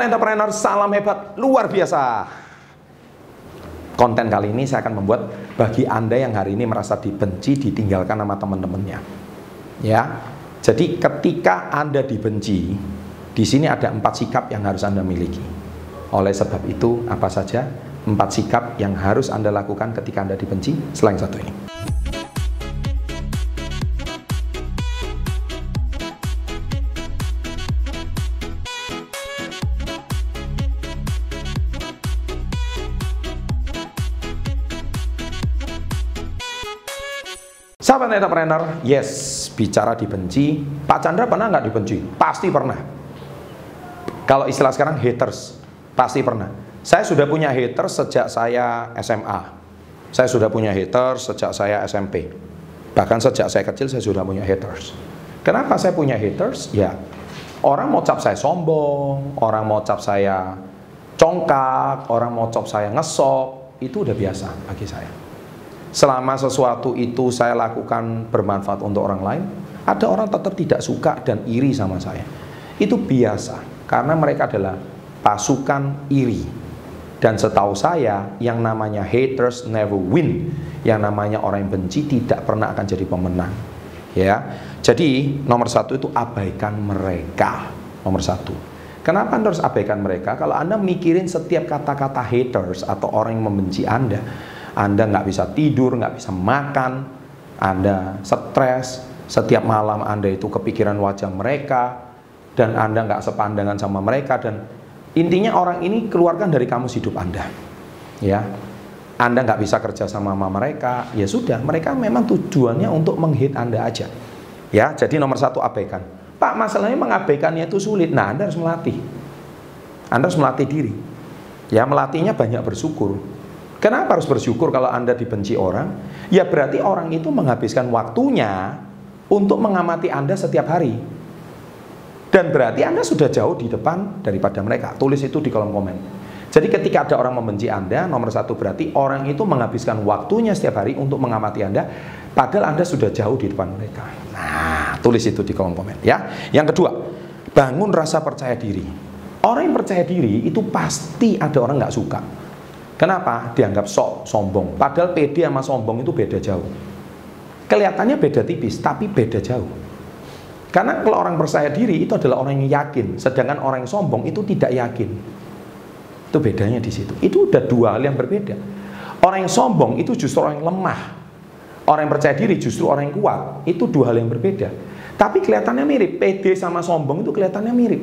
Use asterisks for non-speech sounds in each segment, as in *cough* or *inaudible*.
Sahabat entrepreneur, salam hebat, luar biasa. Konten kali ini saya akan membuat bagi Anda yang hari ini merasa dibenci, ditinggalkan sama teman-temannya. Ya, jadi ketika Anda dibenci, di sini ada empat sikap yang harus Anda miliki. Oleh sebab itu, apa saja empat sikap yang harus Anda lakukan ketika Anda dibenci selain satu ini. Sahabat entrepreneur, yes, bicara dibenci. Pak Chandra pernah nggak dibenci? Pasti pernah. Kalau istilah sekarang haters, pasti pernah. Saya sudah punya haters sejak saya SMA. Saya sudah punya haters sejak saya SMP. Bahkan sejak saya kecil saya sudah punya haters. Kenapa saya punya haters? Ya, orang mau cap saya sombong, orang mau cap saya congkak, orang mau cap saya ngesok, itu udah biasa bagi saya selama sesuatu itu saya lakukan bermanfaat untuk orang lain, ada orang tetap tidak suka dan iri sama saya. Itu biasa, karena mereka adalah pasukan iri. Dan setahu saya, yang namanya haters never win. Yang namanya orang yang benci tidak pernah akan jadi pemenang. Ya, jadi nomor satu itu abaikan mereka. Nomor satu. Kenapa Anda harus abaikan mereka? Kalau Anda mikirin setiap kata-kata haters atau orang yang membenci Anda, anda nggak bisa tidur, nggak bisa makan, Anda stres, setiap malam Anda itu kepikiran wajah mereka, dan Anda nggak sepandangan sama mereka, dan intinya orang ini keluarkan dari kamus hidup Anda. Ya, Anda nggak bisa kerja sama sama mereka, ya sudah, mereka memang tujuannya untuk menghit Anda aja. Ya, jadi nomor satu abaikan. Pak, masalahnya mengabaikannya itu sulit. Nah, Anda harus melatih. Anda harus melatih diri. Ya, melatihnya banyak bersyukur. Kenapa harus bersyukur kalau Anda dibenci orang? Ya berarti orang itu menghabiskan waktunya untuk mengamati Anda setiap hari. Dan berarti Anda sudah jauh di depan daripada mereka. Tulis itu di kolom komen. Jadi ketika ada orang membenci Anda, nomor satu berarti orang itu menghabiskan waktunya setiap hari untuk mengamati Anda, padahal Anda sudah jauh di depan mereka. Nah, tulis itu di kolom komen ya. Yang kedua, bangun rasa percaya diri. Orang yang percaya diri itu pasti ada orang nggak suka. Kenapa? Dianggap sok, sombong. Padahal pede sama sombong itu beda jauh. Kelihatannya beda tipis, tapi beda jauh. Karena kalau orang percaya diri itu adalah orang yang yakin, sedangkan orang yang sombong itu tidak yakin. Itu bedanya di situ. Itu udah dua hal yang berbeda. Orang yang sombong itu justru orang yang lemah. Orang yang percaya diri justru orang yang kuat. Itu dua hal yang berbeda. Tapi kelihatannya mirip. Pede sama sombong itu kelihatannya mirip.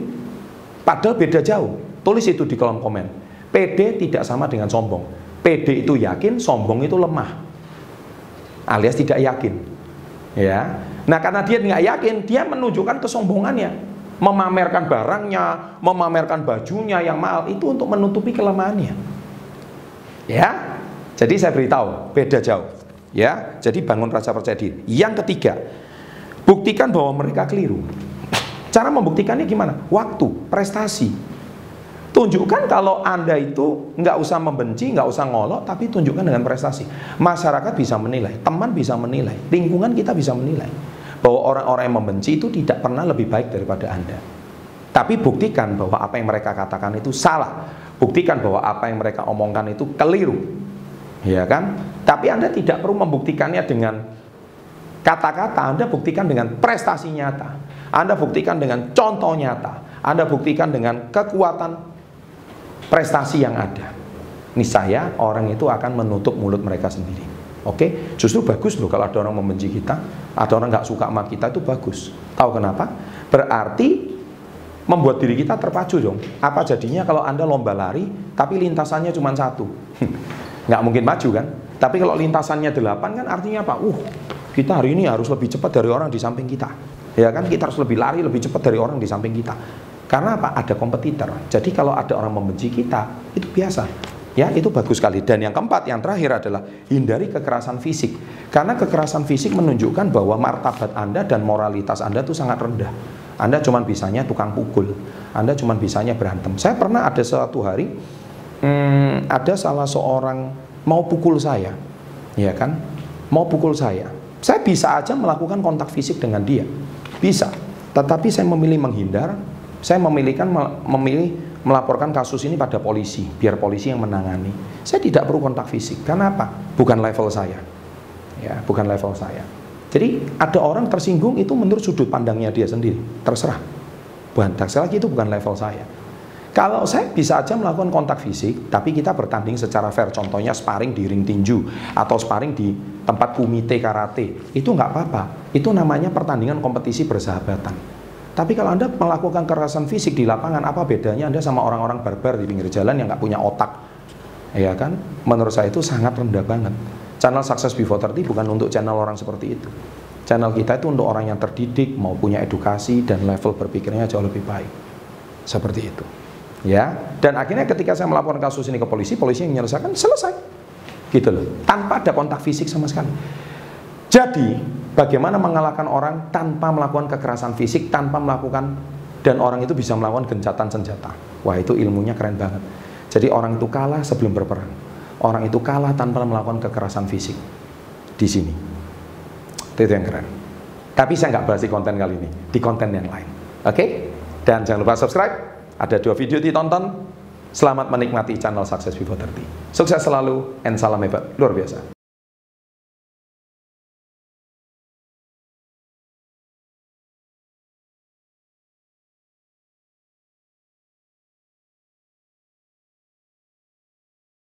Padahal beda jauh. Tulis itu di kolom komen. PD tidak sama dengan sombong. PD itu yakin, sombong itu lemah. Alias tidak yakin. Ya. Nah, karena dia nggak yakin, dia menunjukkan kesombongannya. Memamerkan barangnya, memamerkan bajunya yang mahal itu untuk menutupi kelemahannya. Ya. Jadi saya beritahu, beda jauh. Ya, jadi bangun rasa percaya diri. Yang ketiga, buktikan bahwa mereka keliru. Cara membuktikannya gimana? Waktu, prestasi, Tunjukkan kalau Anda itu nggak usah membenci, nggak usah ngolok, tapi tunjukkan dengan prestasi. Masyarakat bisa menilai, teman bisa menilai, lingkungan kita bisa menilai. Bahwa orang-orang yang membenci itu tidak pernah lebih baik daripada Anda. Tapi buktikan bahwa apa yang mereka katakan itu salah. Buktikan bahwa apa yang mereka omongkan itu keliru. Ya kan? Tapi Anda tidak perlu membuktikannya dengan kata-kata, Anda buktikan dengan prestasi nyata. Anda buktikan dengan contoh nyata. Anda buktikan dengan kekuatan prestasi yang ada. saya orang itu akan menutup mulut mereka sendiri. Oke, justru bagus loh kalau ada orang membenci kita, ada orang nggak suka sama kita itu bagus. Tahu kenapa? Berarti membuat diri kita terpacu dong. Apa jadinya kalau anda lomba lari, tapi lintasannya cuma satu, *laughs* nggak mungkin maju kan? Tapi kalau lintasannya delapan kan artinya apa? Uh, kita hari ini harus lebih cepat dari orang di samping kita. Ya kan? Kita harus lebih lari lebih cepat dari orang di samping kita. Karena apa? Ada kompetitor. Jadi kalau ada orang membenci kita, itu biasa. Ya, itu bagus sekali. Dan yang keempat, yang terakhir adalah hindari kekerasan fisik. Karena kekerasan fisik menunjukkan bahwa martabat Anda dan moralitas Anda itu sangat rendah. Anda cuma bisanya tukang pukul. Anda cuma bisanya berantem. Saya pernah ada suatu hari, hmm, ada salah seorang mau pukul saya. Ya kan? Mau pukul saya. Saya bisa aja melakukan kontak fisik dengan dia. Bisa. Tetapi saya memilih menghindar saya memilihkan memilih melaporkan kasus ini pada polisi, biar polisi yang menangani. Saya tidak perlu kontak fisik. Karena apa? Bukan level saya. Ya, bukan level saya. Jadi ada orang tersinggung itu menurut sudut pandangnya dia sendiri. Terserah. Bukan sekali lagi itu bukan level saya. Kalau saya bisa aja melakukan kontak fisik, tapi kita bertanding secara fair. Contohnya sparring di ring tinju atau sparring di tempat kumite karate, itu nggak apa-apa. Itu namanya pertandingan kompetisi bersahabatan. Tapi kalau Anda melakukan kekerasan fisik di lapangan, apa bedanya Anda sama orang-orang barbar di pinggir jalan yang nggak punya otak? Ya kan? Menurut saya itu sangat rendah banget. Channel Success Before 30 bukan untuk channel orang seperti itu. Channel kita itu untuk orang yang terdidik, mau punya edukasi dan level berpikirnya jauh lebih baik. Seperti itu. Ya, dan akhirnya ketika saya melaporkan kasus ini ke polisi, polisi yang menyelesaikan selesai. Gitu loh. Tanpa ada kontak fisik sama sekali. Jadi, bagaimana mengalahkan orang tanpa melakukan kekerasan fisik, tanpa melakukan dan orang itu bisa melakukan gencatan senjata. Wah, itu ilmunya keren banget. Jadi orang itu kalah sebelum berperang. Orang itu kalah tanpa melakukan kekerasan fisik. Di sini. Itu yang keren. Tapi saya nggak bahas di konten kali ini, di konten yang lain. Oke? Okay? Dan jangan lupa subscribe. Ada dua video ditonton. Selamat menikmati channel Success Before 30. Sukses selalu and salam hebat luar biasa.